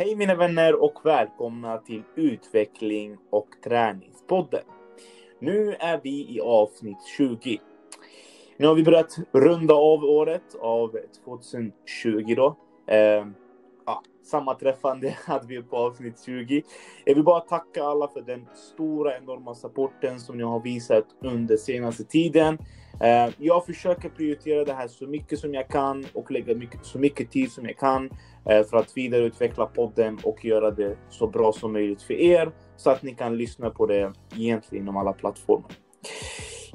Hej mina vänner och välkomna till Utveckling och träningspodden. Nu är vi i avsnitt 20. Nu har vi börjat runda av året av 2020 då. Eh, ja, sammanträffande hade vi på avsnitt 20. Jag vill bara tacka alla för den stora enorma supporten som ni har visat under senaste tiden. Eh, jag försöker prioritera det här så mycket som jag kan och lägga mycket, så mycket tid som jag kan Eh, för att vidareutveckla podden och göra det så bra som möjligt för er så att ni kan lyssna på det egentligen inom alla plattformar.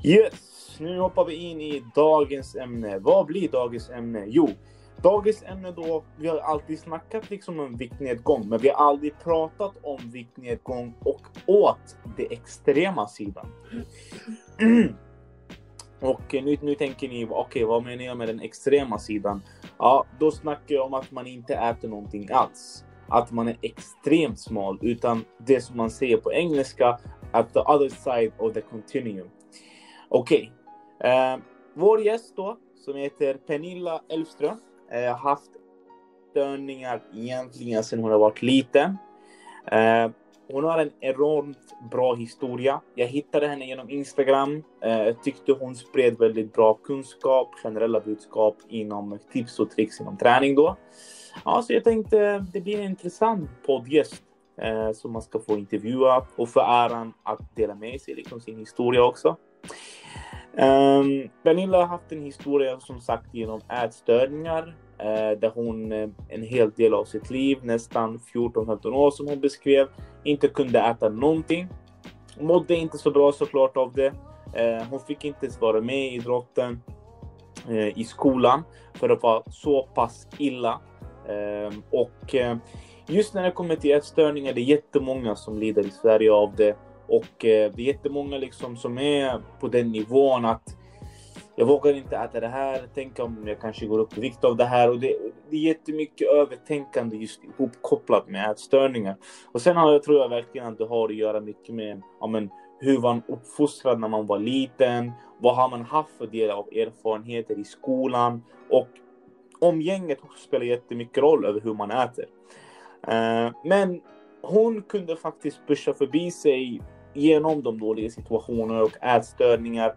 Yes, nu hoppar vi in i dagens ämne. Vad blir dagens ämne? Jo, dagens ämne då. Vi har alltid snackat liksom om viktnedgång, men vi har aldrig pratat om viktnedgång och åt det extrema sidan. Och nu, nu tänker ni, okej, okay, vad menar jag med den extrema sidan? Ja, då snackar jag om att man inte äter någonting alls. Att man är extremt smal, utan det som man säger på engelska, at the other side of the continuum. Okej, okay. eh, vår gäst då, som heter Pernilla Elfström, eh, har haft störningar egentligen sedan hon har varit liten. Eh, hon har en enormt bra historia. Jag hittade henne genom Instagram. Eh, jag tyckte hon spred väldigt bra kunskap, generella budskap inom tips och tricks inom träning då. Ja, så jag tänkte det blir en intressant poddgäst eh, som man ska få intervjua och få äran att dela med sig liksom sin historia också. Um, Pernilla har haft en historia som sagt genom ätstörningar Eh, där hon eh, en hel del av sitt liv, nästan 14-15 år som hon beskrev, inte kunde äta någonting. Mådde inte så bra såklart av det. Eh, hon fick inte ens vara med i idrotten eh, i skolan för att vara så pass illa. Eh, och eh, just när det kommer till ätstörningar, det är jättemånga som lider i Sverige av det. Och eh, det är jättemånga liksom som är på den nivån att jag vågar inte äta det här. Tänk om jag kanske går upp i vikt av det här. Och det, det är jättemycket övertänkande just ihopkopplat med ätstörningar. Och sen har jag, tror jag verkligen att det har att göra mycket med ja, men, hur man uppfostrad när man var liten. Vad har man haft för del av erfarenheter i skolan? Och omgänget spelar jättemycket roll över hur man äter. Uh, men hon kunde faktiskt pusha förbi sig genom de dåliga situationerna och ätstörningar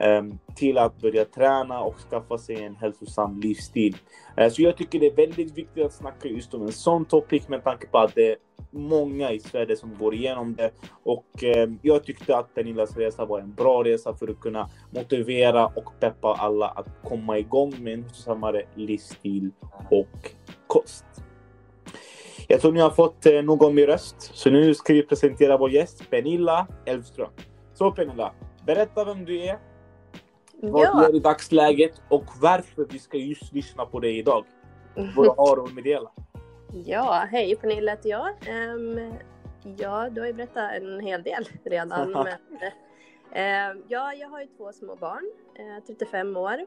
ehm, till att börja träna och skaffa sig en hälsosam livsstil. Eh, så jag tycker det är väldigt viktigt att snacka just om en sån topic med tanke på att det är många i Sverige som går igenom det. Och ehm, jag tyckte att Pernillas resa var en bra resa för att kunna motivera och peppa alla att komma igång med en hälsosammare livsstil och kost. Jag tror ni har fått eh, nog om min röst, så nu ska vi presentera vår gäst Pernilla Elfström. Så Pernilla, berätta vem du är, vad ja. du gör i dagsläget och varför vi ska just lyssna på dig idag. Vad har du att meddela? Ja, hej Pernilla heter jag. Um, ja, du har ju berättat en hel del redan. men, uh, ja, jag har ju två små barn, uh, 35 år.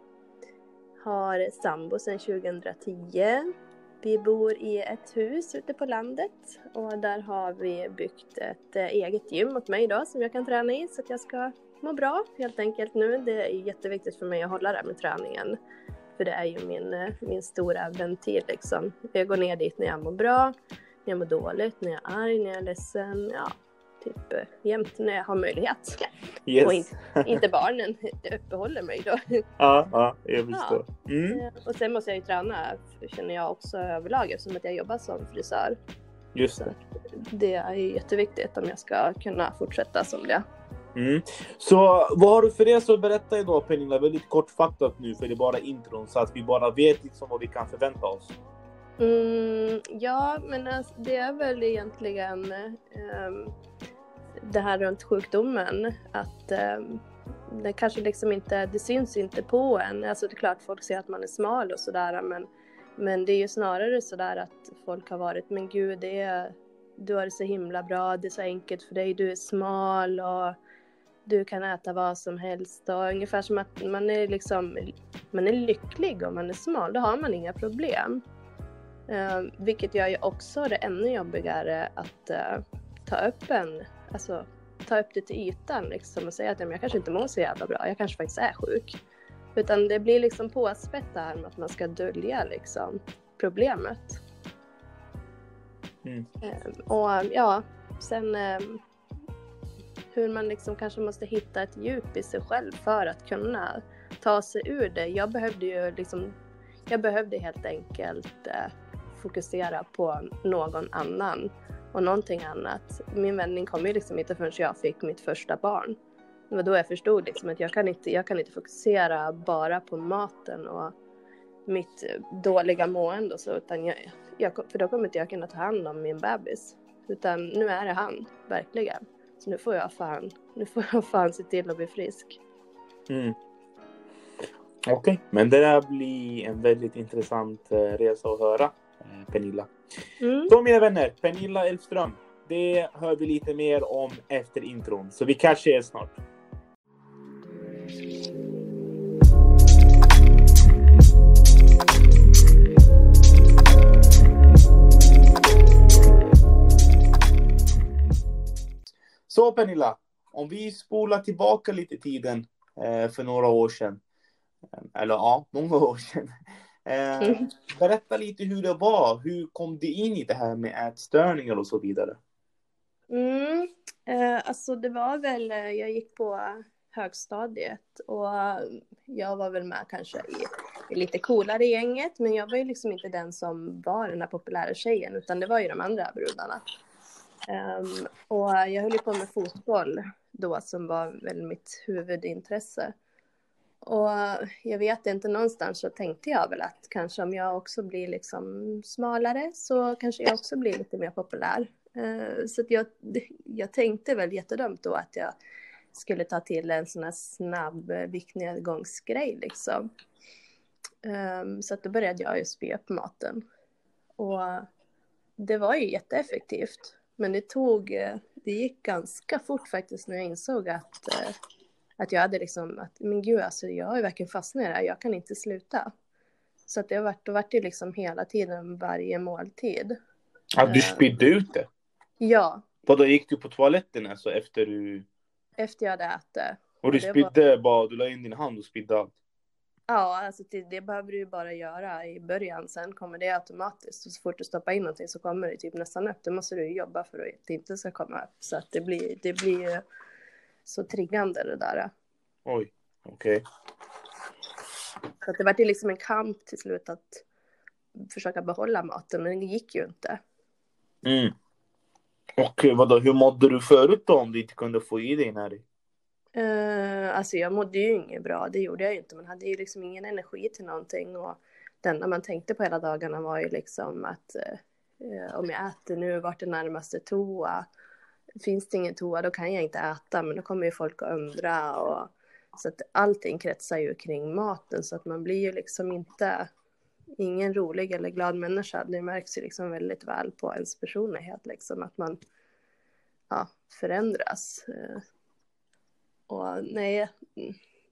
Har sambo sedan 2010 vi bor i ett hus ute på landet och där har vi byggt ett eh, eget gym åt mig då som jag kan träna i så att jag ska må bra helt enkelt nu. Det är jätteviktigt för mig att hålla det här med träningen. För det är ju min, eh, min stora ventil liksom. Jag går ner dit när jag mår bra, när jag mår dåligt, när jag är arg, när jag är ledsen. Ja, typ eh, jämt när jag har möjlighet. Yes. Och in, inte barnen uppehåller mig då. Ja, ja jag förstår. Ja. Mm. Eh, och sen måste jag ju träna, känner jag också överlag eftersom att jag jobbar som frisör. Just det. det är ju jätteviktigt om jag ska kunna fortsätta som det. Mm. Så vad har du för resa att berätta idag Pernilla? Väldigt kortfattat nu för det är bara intron så att vi bara vet liksom vad vi kan förvänta oss. Mm, ja, men alltså, det är väl egentligen um, det här runt sjukdomen. Att ehm, det kanske liksom inte, det syns inte på en. Alltså det är klart folk ser att man är smal och sådär men, men det är ju snarare sådär att folk har varit, men gud det är, du har det så himla bra, det är så enkelt för dig, du är smal och du kan äta vad som helst och ungefär som att man är liksom, man är lycklig om man är smal, då har man inga problem. Uh, vilket gör ju också det ännu jobbigare att uh, ta upp en, alltså ta upp det till ytan liksom och säga att jag kanske inte mår så jävla bra, jag kanske faktiskt är sjuk. Utan det blir liksom påspätt det här med att man ska dölja liksom problemet. Mm. Ehm, och ja, sen ehm, hur man liksom kanske måste hitta ett djup i sig själv för att kunna ta sig ur det. Jag behövde ju liksom, jag behövde helt enkelt eh, fokusera på någon annan och någonting annat. Min vändning kom ju liksom inte förrän jag fick mitt första barn. Det var då jag förstod liksom att jag kan inte, jag kan inte fokusera bara på maten och mitt dåliga mående och så, utan jag, jag, för då kommer inte jag kunna ta hand om min bebis. Utan nu är det han, verkligen. Så nu får jag fan, nu får jag fan se till att bli frisk. Mm. Okej, okay. men det där blir en väldigt intressant eh, resa att höra, eh, Pernilla. Mm. Så mina vänner, Pernilla Elfström, det hör vi lite mer om efter intron. Så vi kanske ses snart. Så Pernilla, om vi spolar tillbaka lite tiden eh, för några år sedan. Eller ja, många år sedan. Eh, mm. berätta lite hur det var. Hur kom du in i det här med ätstörningar och så vidare? Mm, eh, alltså det var väl, eh, jag gick på högstadiet och jag var väl med kanske i, i lite coolare gänget men jag var ju liksom inte den som var den här populära tjejen utan det var ju de andra brudarna. Um, och jag höll ju på med fotboll då som var väl mitt huvudintresse. Och jag vet inte, någonstans så tänkte jag väl att kanske om jag också blir liksom smalare så kanske jag också blir lite mer populär. Eh, så att jag, jag tänkte väl jättedumt då att jag skulle ta till en sån här snabb viktnedgångsgrej liksom. Ehm, så att då började jag ju spy upp maten. Och det var ju jätteeffektivt. Men det tog, eh, det gick ganska fort faktiskt när jag insåg att, eh, att jag hade liksom, att men gud alltså jag har ju verkligen fastnat i det här, jag kan inte sluta. Så att det har varit, då vart det liksom hela tiden varje måltid. Ja, du eh, spydde ut det? Ja. Vadå, gick du på toaletten alltså efter du? Efter jag hade ätit. Och du spydde var... bara, du la in din hand och spydde allt? Ja, alltså det behöver du ju bara göra i början. Sen kommer det automatiskt. Och så fort du stoppar in någonting så kommer det typ nästan upp. Det måste du jobba för att det inte ska komma upp. Så att det blir, det blir så triggande det där. Oj, okej. Okay. Så att det var liksom en kamp till slut att försöka behålla maten, men det gick ju inte. Mm. Och vadå, hur mådde du förut då om du inte kunde få i dig näring? Uh, alltså jag mådde ju inget bra, det gjorde jag ju inte. Man hade ju liksom ingen energi till någonting och det enda man tänkte på hela dagarna var ju liksom att uh, om jag äter nu, vart är närmaste toa? Finns det ingen toa, då kan jag inte äta, men då kommer ju folk att undra och så att allting kretsar ju kring maten så att man blir ju liksom inte ingen rolig eller glad människa. Det märks ju liksom väldigt väl på ens personlighet liksom att man ja, förändras. Eh, och nej,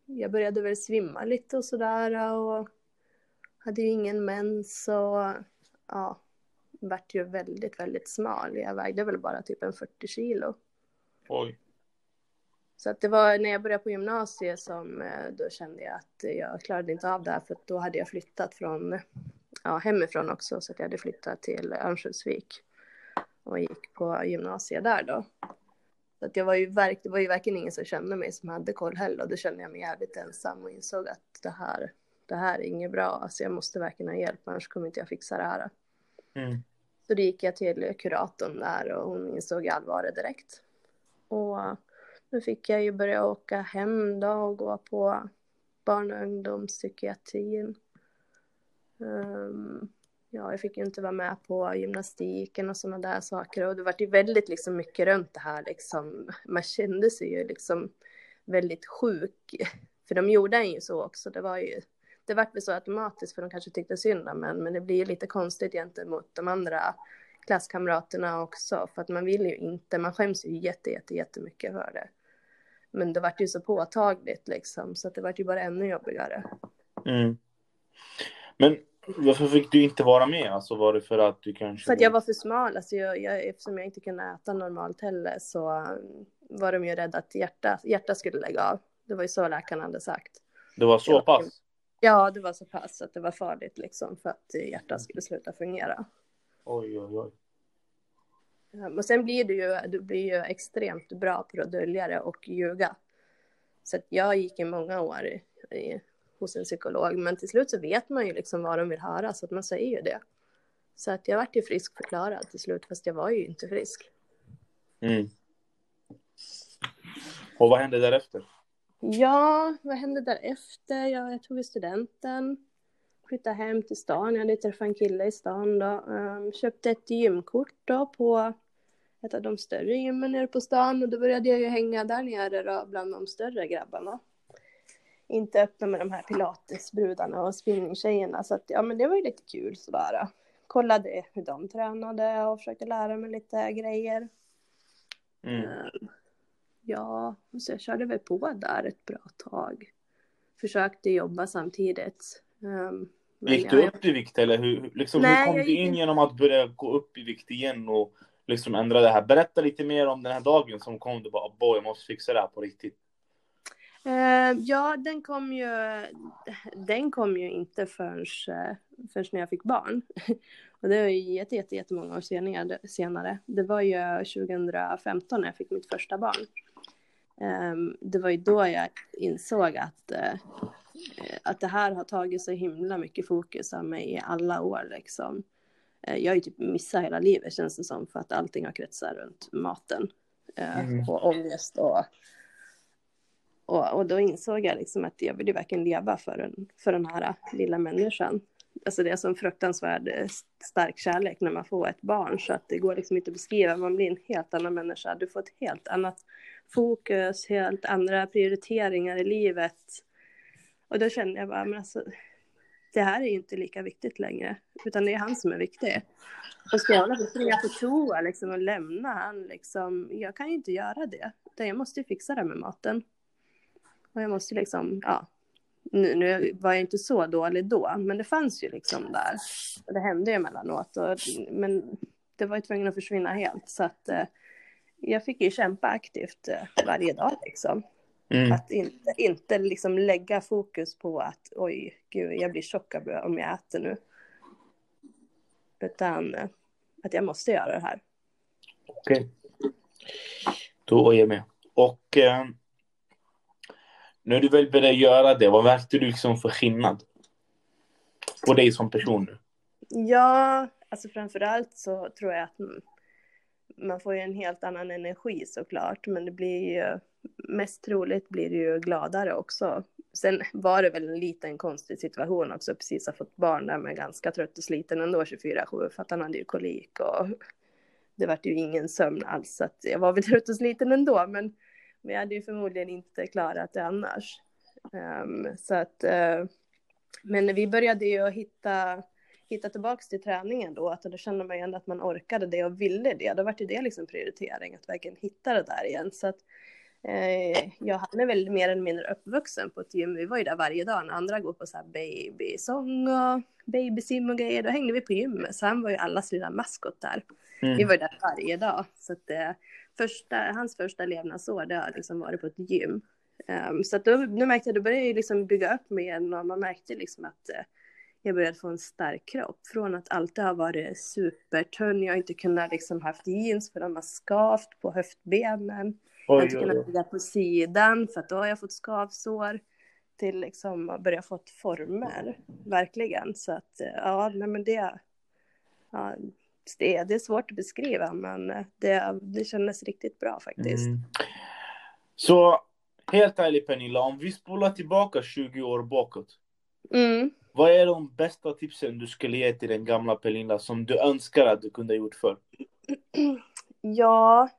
jag började väl svimma lite och sådär och hade ju ingen mens och ja, vart ju väldigt, väldigt smal. Jag vägde väl bara typ en 40 kilo. Oj. Så att det var när jag började på gymnasiet som eh, då kände jag att jag klarade inte av det här för då hade jag flyttat från, ja hemifrån också så att jag hade flyttat till Örnsköldsvik och gick på gymnasiet där då. Så att jag var ju verk, det var ju verkligen ingen som kände mig som hade koll heller och då kände jag mig jävligt ensam och insåg att det här, det här är inget bra. Alltså jag måste verkligen ha hjälp annars kommer inte jag fixa det här. Mm. Så då gick jag till kuratorn där och hon insåg allvaret direkt. Och nu fick jag ju börja åka hem då och gå på barn och ungdomspsykiatrin. Um, ja, jag fick ju inte vara med på gymnastiken och sådana där saker och det var ju väldigt liksom mycket runt det här liksom. Man kände sig ju liksom väldigt sjuk, för de gjorde en ju så också. Det var ju, det vart väl så automatiskt för de kanske tyckte synd om en, men det blir ju lite konstigt gentemot de andra klasskamraterna också, för att man vill ju inte, man skäms ju jätte, jätte, jättemycket för det. Men det vart ju så påtagligt liksom, så att det vart ju bara ännu jobbigare. Mm. Men varför fick du inte vara med? Alltså var det för att du kanske... För att jag var för smal. Alltså jag, jag, eftersom jag inte kunde äta normalt heller så um, var de ju rädda att hjärta, hjärta skulle lägga av. Det var ju så läkarna hade sagt. Det var så pass? Ja, det var så pass att det var farligt liksom för att hjärtat skulle sluta fungera. Oj, oj, oj. Um, och sen blir du ju, du blir ju extremt bra på att dölja det och ljuga. Så att jag gick i många år i, i, hos en psykolog, men till slut så vet man ju liksom vad de vill höra, så att man säger ju det. Så att jag vart ju friskförklarad till slut, fast jag var ju inte frisk. Mm. Och vad hände därefter? Ja, vad hände därefter? Ja, jag tog studenten, flyttade hem till stan. Jag hade träffat en kille i stan då. Um, köpte ett gymkort då på ett av de större gymmen nere på stan och då började jag ju hänga där nere då bland de större grabbarna. Inte öppna med de här pilatesbrudarna och spinningtjejerna så att ja men det var ju lite kul sådär. Kollade hur de tränade och försökte lära mig lite grejer. Mm. Um, Ja, så jag körde väl på där ett bra tag. Försökte jobba samtidigt. Um, gick du upp i vikt eller hur, liksom, Nej, hur kom du in gick... genom att börja gå upp i vikt igen och liksom ändra det här? Berätta lite mer om den här dagen som kom. Du bara, boy, jag måste fixa det här på riktigt. Uh, ja, den kom ju, den kom ju inte förrän, förrän när jag fick barn. Och det var ju jätte, jätte, jättemånga år senare. Det var ju 2015 när jag fick mitt första barn. Um, det var ju då jag insåg att, uh, att det här har tagit så himla mycket fokus av mig i alla år. Liksom. Uh, jag har ju typ missat hela livet känns det som för att allting har kretsat runt maten uh, mm. och ångest. Och, och, och då insåg jag liksom att jag ville verkligen leva för, en, för den här lilla människan. Alltså det är som fruktansvärd stark kärlek när man får ett barn så att det går liksom inte att beskriva. Man blir en helt annan människa. Du får ett helt annat fokus, helt andra prioriteringar i livet. Och då kände jag bara, men alltså, det här är ju inte lika viktigt längre, utan det är han som är viktig. Och ska jag hålla på springa på toa liksom, och lämna han, liksom, jag kan ju inte göra det. Utan jag måste ju fixa det med maten. Och jag måste liksom, ja, nu, nu var jag inte så dålig då, men det fanns ju liksom där. Och det hände ju emellanåt, och, men det var ju tvungen att försvinna helt. Så att eh, jag fick ju kämpa aktivt eh, varje dag liksom. Mm. Att inte, inte liksom lägga fokus på att oj, gud, jag blir tjock om jag äter nu. Utan eh, att jag måste göra det här. Okej. Okay. Då är jag med. Och eh, när du väl började göra det, vad märkte du liksom för skillnad? På dig som person nu? Ja, alltså framförallt så tror jag att man får ju en helt annan energi såklart, men det blir ju mest troligt blir det ju gladare också. Sen var det väl en liten konstig situation också, precis har fått barn där med ganska trött och sliten ändå 24-7 för att han hade ju kolik och det vart ju ingen sömn alls så att jag var väl trött och sliten ändå men, men jag hade ju förmodligen inte klarat det annars. Um, så att, uh, men vi började ju hitta hitta tillbaka till träningen då, att då kände man ju ändå att man orkade det och ville det. Då var det det liksom prioritering, att verkligen hitta det där igen. Så att eh, jag är väl mer eller mindre uppvuxen på ett gym. Vi var ju där varje dag när andra går på så här babysång och babysim och grejer. Då hängde vi på gymmet, så han var ju allas lilla maskot där. Mm. Vi var där varje dag. Så att eh, första, hans första levnadsår, det har liksom varit på ett gym. Um, så att då, då märkte jag, då började jag liksom bygga upp mig igen och man märkte liksom att uh, jag började få en stark kropp. Från att alltid ha varit supertunn, jag har inte kunnat liksom haft jeans för de har skavt på höftbenen. Oj, jag har inte kunnat ligga på sidan för att då har jag fått skavsår. Till liksom att börja få former, verkligen. Så att ja, nej men det, ja, det, det är svårt att beskriva men det, det kändes riktigt bra faktiskt. Mm. Så helt ärligt Pernilla, om vi spolar tillbaka 20 år bakåt. Mm. Vad är de bästa tipsen du skulle ge till den gamla Pelinda, som du önskar att du kunde ha gjort förr? Ja,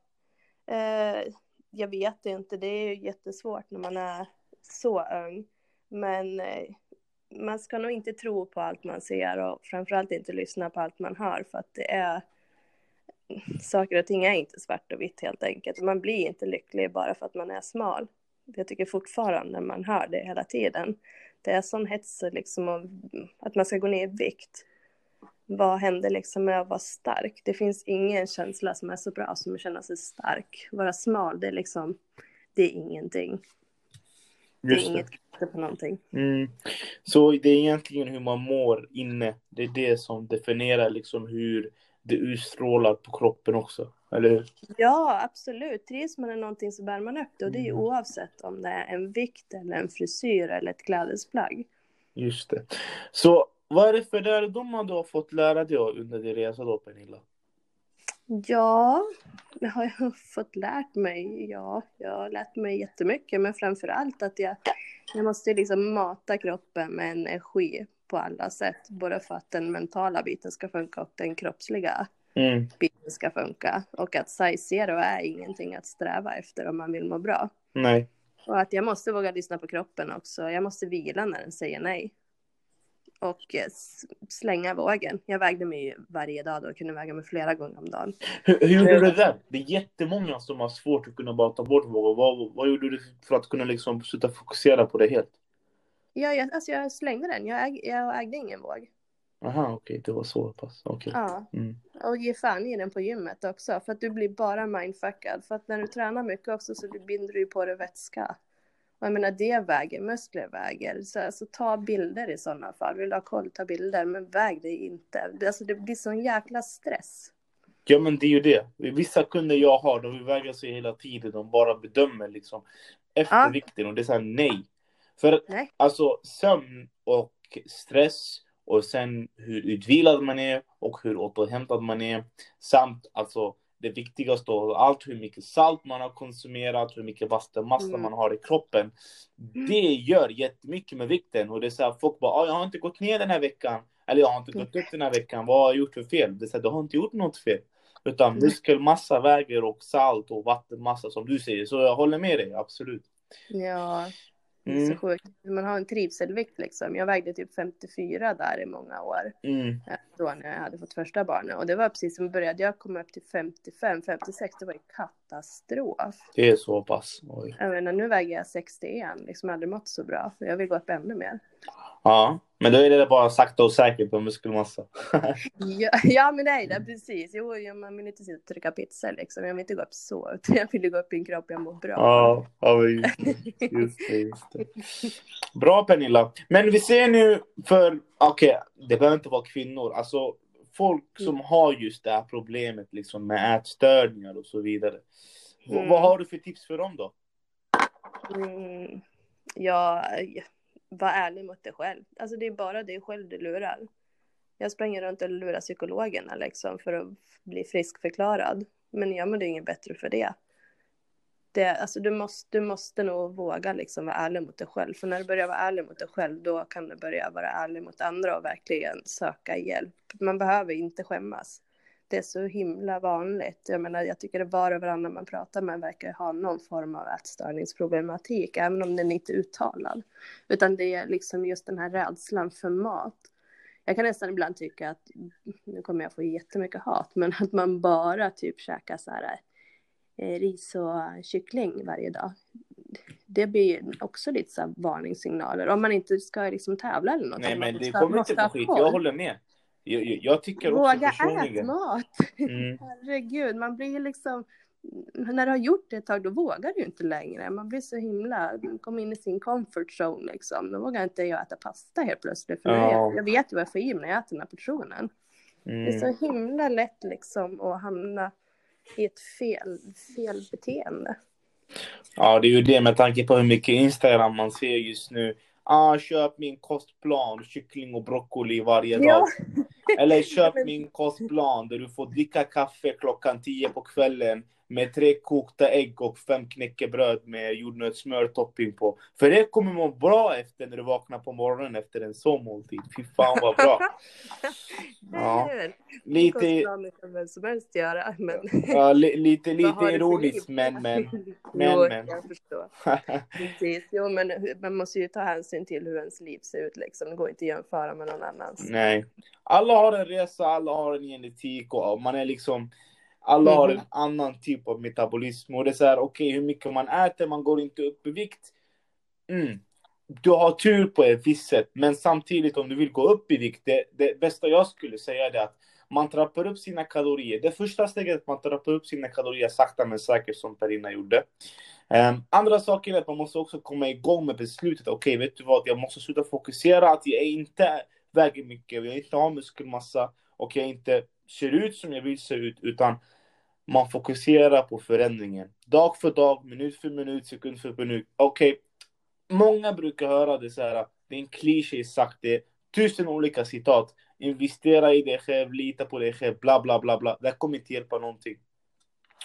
eh, jag vet inte. Det är ju jättesvårt när man är så ung. Men eh, man ska nog inte tro på allt man ser och framförallt inte lyssna på allt man hör för att det är saker och ting är inte svart och vitt helt enkelt. Man blir inte lycklig bara för att man är smal. Jag tycker fortfarande man hör det hela tiden det är sån hets liksom av att man ska gå ner i vikt. Vad händer liksom med att vara stark? Det finns ingen känsla som är så bra som att känna sig stark. Vara smal, det är liksom, det är ingenting. Det är inget på någonting. Mm. Så det är egentligen hur man mår inne. Det är det som definierar liksom hur det utstrålar på kroppen också, eller hur? Ja, absolut. Trivs man i någonting så bär man upp det och det är ju Mm. oavsett om det är en vikt eller en frisyr eller ett klädesplagg. Just det. Så vad är det för lärdomar du har fått lära dig under din resa då, Pernilla? Ja, det har jag fått lärt mig. Ja, jag har lärt mig jättemycket, men framför allt att jag, jag måste liksom mata kroppen med energi på alla sätt, både för att den mentala biten ska funka och den kroppsliga Mm. biten ska funka. Och att size zero är ingenting att sträva efter om man vill må bra. Nej. Och att jag måste våga lyssna på kroppen också. Jag måste vila när den säger nej. Och eh, slänga vågen. Jag vägde mig varje dag då och kunde väga mig flera gånger om dagen. Hur, hur gjorde du det där? Det är jättemånga som har svårt att kunna bara ta bort vågor. Vad, vad gjorde du för att kunna liksom sluta fokusera på det helt? Ja, jag, alltså jag slängde den. Jag, äg, jag ägde ingen våg. Aha, okej, det var så pass. Okej. Ja, Mm. och ge fan i den på gymmet också. För att du blir bara mindfuckad. För att när du tränar mycket också så binder du ju på dig vätska. Och jag menar det väger, muskler väger. Så alltså, ta bilder i sådana fall. Vill du ha koll, ta bilder. Men väg dig inte. Alltså det blir sån jäkla stress. Ja, men det är ju det. Vissa kunder jag har, de vill väga sig hela tiden. De bara bedömer liksom efter Ja. vikten och det är så här nej. För Nej. alltså sömn och stress och sen hur utvilad man är och hur återhämtad man är samt alltså det viktigaste av allt hur mycket salt man har konsumerat, hur mycket vattenmassa Mm. man har i kroppen. Det gör jättemycket med vikten och det är så här, folk bara ah, jag har inte gått ner den här veckan eller jag har inte gått upp den här veckan, vad har jag gjort för fel? Det är så här, du har inte gjort något fel. Utan Mm. muskelmassa väger och salt och vattenmassa som du säger. Så jag håller med dig, absolut. Ja, det är Mm. så sjukt. Man har en trivselvikt liksom. Jag vägde typ 54 där i många år. Mm. eh, Då när jag hade fått första barnet. Och det var precis som började jag komma upp till 55, 56. Det var ju katastrof. Det är så pass. Oj. Jag menar nu väger jag 61. Liksom jag har aldrig mått så bra. Jag vill gå upp ännu mer. Ja, men då är det bara sakta och säkert på muskelmassa. Ja, ja men det är det precis. Jo, ja, man vill inte sitta och trycka pizza liksom. Jag vill inte gå upp så. Utan jag vill gå upp i en kropp jag mår bra. Ja, ja just det. Just det, just det. Bra Pernilla. Men vi ser nu för, okej, det behöver inte vara kvinnor. Alltså folk som har just det här problemet liksom med ätstörningar och så vidare. Mm. Vad har du för tips för dem då? Mm, ja, var ärlig mot dig själv. Alltså det är bara dig själv du lurar. Jag springer runt och lurar psykologerna liksom för att bli friskförklarad. Men jag mådde inget bättre för det. det alltså du, måste, du måste nog våga liksom vara ärlig mot dig själv. För när du börjar vara ärlig mot dig själv då kan du börja vara ärlig mot andra och verkligen söka hjälp. Man behöver inte skämmas. Det är så himla vanligt. Jag menar, jag tycker det var och varannan man pratar med verkar ha någon form av ätstörningsproblematik, även om den inte är uttalad. Utan det är liksom just den här rädslan för mat. Jag kan nästan ibland tycka att, nu kommer jag få jättemycket hat, men att man bara typ käkar så här eh, ris och kyckling varje dag. Det blir också lite så här varningssignaler. Om man inte ska liksom tävla eller något. Nej men det kommer inte på skit, jag håller med. Jag, jag, tycker också Våga ät personligen. mat! Mm. Herregud, man blir liksom... När du har gjort det ett tag, då vågar du ju inte längre. Man blir så himla... Kom in i sin comfort zone liksom. Då vågar inte jag äta pasta helt plötsligt. För Ja. jag, jag vet ju vad jag får i mig när jag äter den här portionen. Det är Mm. så himla lätt liksom att hamna i ett fel, fel beteende. Ja, det är ju det med tanke på hur mycket Instagram man ser just nu. Ah, köp min kostplan, kyckling och broccoli varje dag. Ja. Eller köp min kostplan där du får dricka kaffe klockan 10 på kvällen med tre kokta ägg och fem knäckebröd med jordnötssmör topping på. För det kommer må bra efter när du vaknar på morgonen efter en sån måltid. Fy fan vad bra. Ja. Lite, vem som helst göra. Men... ja, li, lite, lite ironiskt men men. men, jo, men. jag förstår. Precis. Jo, men man måste ju ta hänsyn till hur ens liv ser ut. Liksom. Det går inte att jämföra med någon annans. Nej. Alla har en resa, alla har en genetik och man är liksom alla har en Mhm. annan typ av metabolism och det är så här okej hur mycket man äter, man går inte upp i vikt. Mm. Du har tur på ett visst sätt, men samtidigt om du vill gå upp i vikt, det, det bästa jag skulle säga är att man trappar upp sina kalorier. Det första steget är att man trappar upp sina kalorier sakta men säkert som Perina gjorde. Um, andra saker är att man måste också komma igång med beslutet. Okej, vet du vad? Jag måste sluta fokusera att jag inte väger mycket, jag inte har muskelmassa och jag inte ser ut som jag vill se ut, utan man fokuserar på förändringen. Dag för dag, minut för minut, sekund för minut. Okej, okay. många brukar höra det så här, det är en kliché sagt, det är tusen olika citat. Investera i dig själv, lita på dig själv, bla bla bla bla. Det kommer inte hjälpa någonting.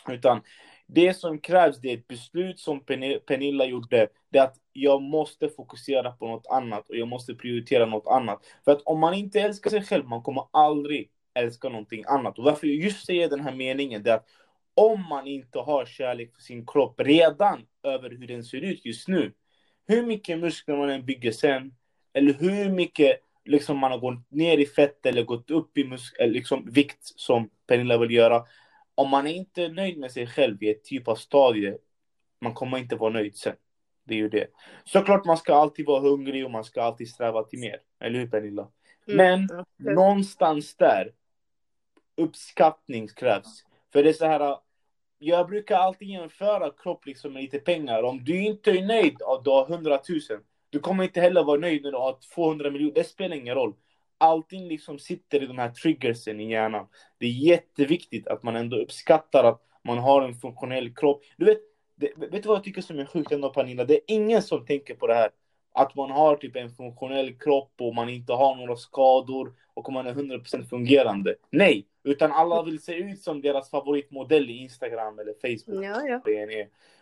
Utan det som krävs, det är ett beslut som Pernilla gjorde. Det är att jag måste fokusera på något annat och jag måste prioritera något annat. För att om man inte älskar sig själv, man kommer aldrig älska någonting annat. Och varför jag just säger den här meningen, det är att om man inte har kärlek för sin kropp redan över hur den ser ut just nu, hur mycket muskler man än bygger sen, eller hur mycket liksom man har gått ner i fett eller gått upp i musk liksom vikt som Pernilla vill göra, om man är inte är nöjd med sig själv i ett typ av stadie, man kommer inte vara nöjd sen. Det är ju det. Såklart man ska alltid vara hungrig och man ska alltid sträva till mer. Eller hur Pernilla? Mm. Men mm. någonstans där, uppskattning krävs. För det är så här, jag brukar alltid jämföra kropp liksom med lite pengar. Om du inte är nöjd och du har 100 000, du kommer inte heller vara nöjd när du har 200 miljoner. Det spelar ingen roll allting liksom sitter i de här triggersen i hjärnan. Det är jätteviktigt att man ändå uppskattar att man har en funktionell kropp. Du vet, det, vet du vad jag tycker som är sjukt ändå Pernilla? Det är ingen som tänker på det här. Att man har typ en funktionell kropp och man inte har några skador och man är 100% fungerande. Nej, utan alla vill se ut som deras favoritmodell i Instagram eller Facebook. Ja, ja.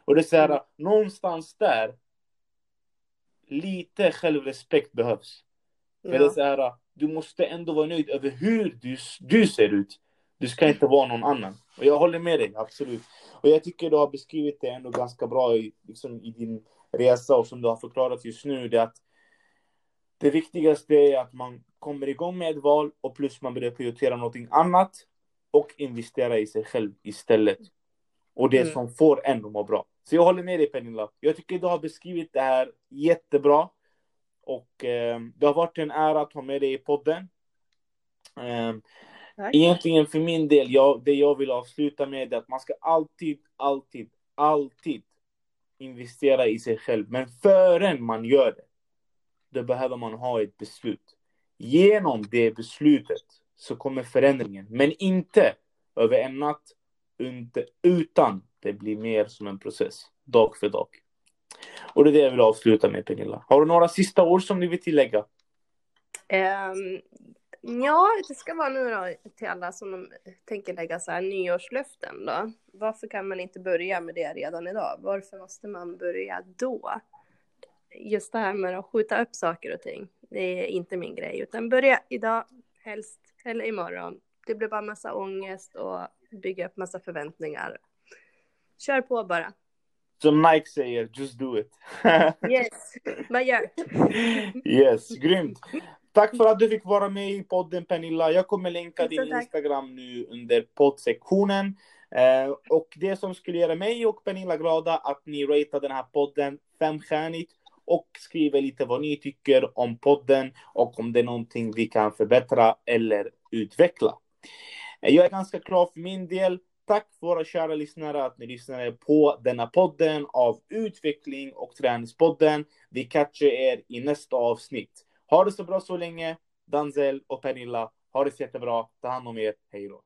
Och det är så här, någonstans där, lite självrespekt behövs. För ja. det är så här, du måste ändå vara nöjd över hur du, du ser ut. Du ska inte vara någon annan. Och jag håller med dig, absolut. Och jag tycker du har beskrivit det ändå ganska bra i, liksom, i din resa och som du har förklarat just nu. Det att det viktigaste är att man kommer igång med ett val och plus man börjar prioritera någonting annat och investera i sig själv istället. Och det mm. som får en att må bra. Så jag håller med dig Pernilla. Jag tycker du har beskrivit det här jättebra. Och eh, det har varit en ära att ha med dig i podden. Eh, egentligen för min del, jag, det jag vill avsluta med är att man ska alltid, alltid, alltid investera i sig själv. Men förrän man gör det, det behöver man ha ett beslut. Genom det beslutet så kommer förändringen, men inte över en natt, utan det blir mer som en process, dag för dag. Och det är det jag vill avsluta med Pernilla. Har du några sista ord som du vill tillägga? Um, ja, det ska vara nu då till alla som tänker lägga så här nyårslöften då. Varför kan man inte börja med det redan idag? Varför måste man börja då? Just det här med att skjuta upp saker och ting. Det är inte min grej, utan börja idag, helst, eller imorgon. Det blir bara massa ångest och bygga upp massa förväntningar. Kör på bara. Som Nike säger, just do it. yes, man gör. yes, grymt. Tack för att du fick vara med i podden Pernilla. Jag kommer länka din Instagram nu under poddsektionen. Eh, och det som skulle göra mig och Pernilla glada att ni ratear den här podden femstjärnigt och skriver lite vad ni tycker om podden och om det är någonting vi kan förbättra eller utveckla. Eh, jag är ganska klar för min del. Tack våra kära lyssnare att ni lyssnade på denna podden av Utveckling och Träningspodden. Vi catchar er i nästa avsnitt. Ha det så bra så länge. Danzel och Pernilla, ha det så jättebra. Ta hand om er. Hej då.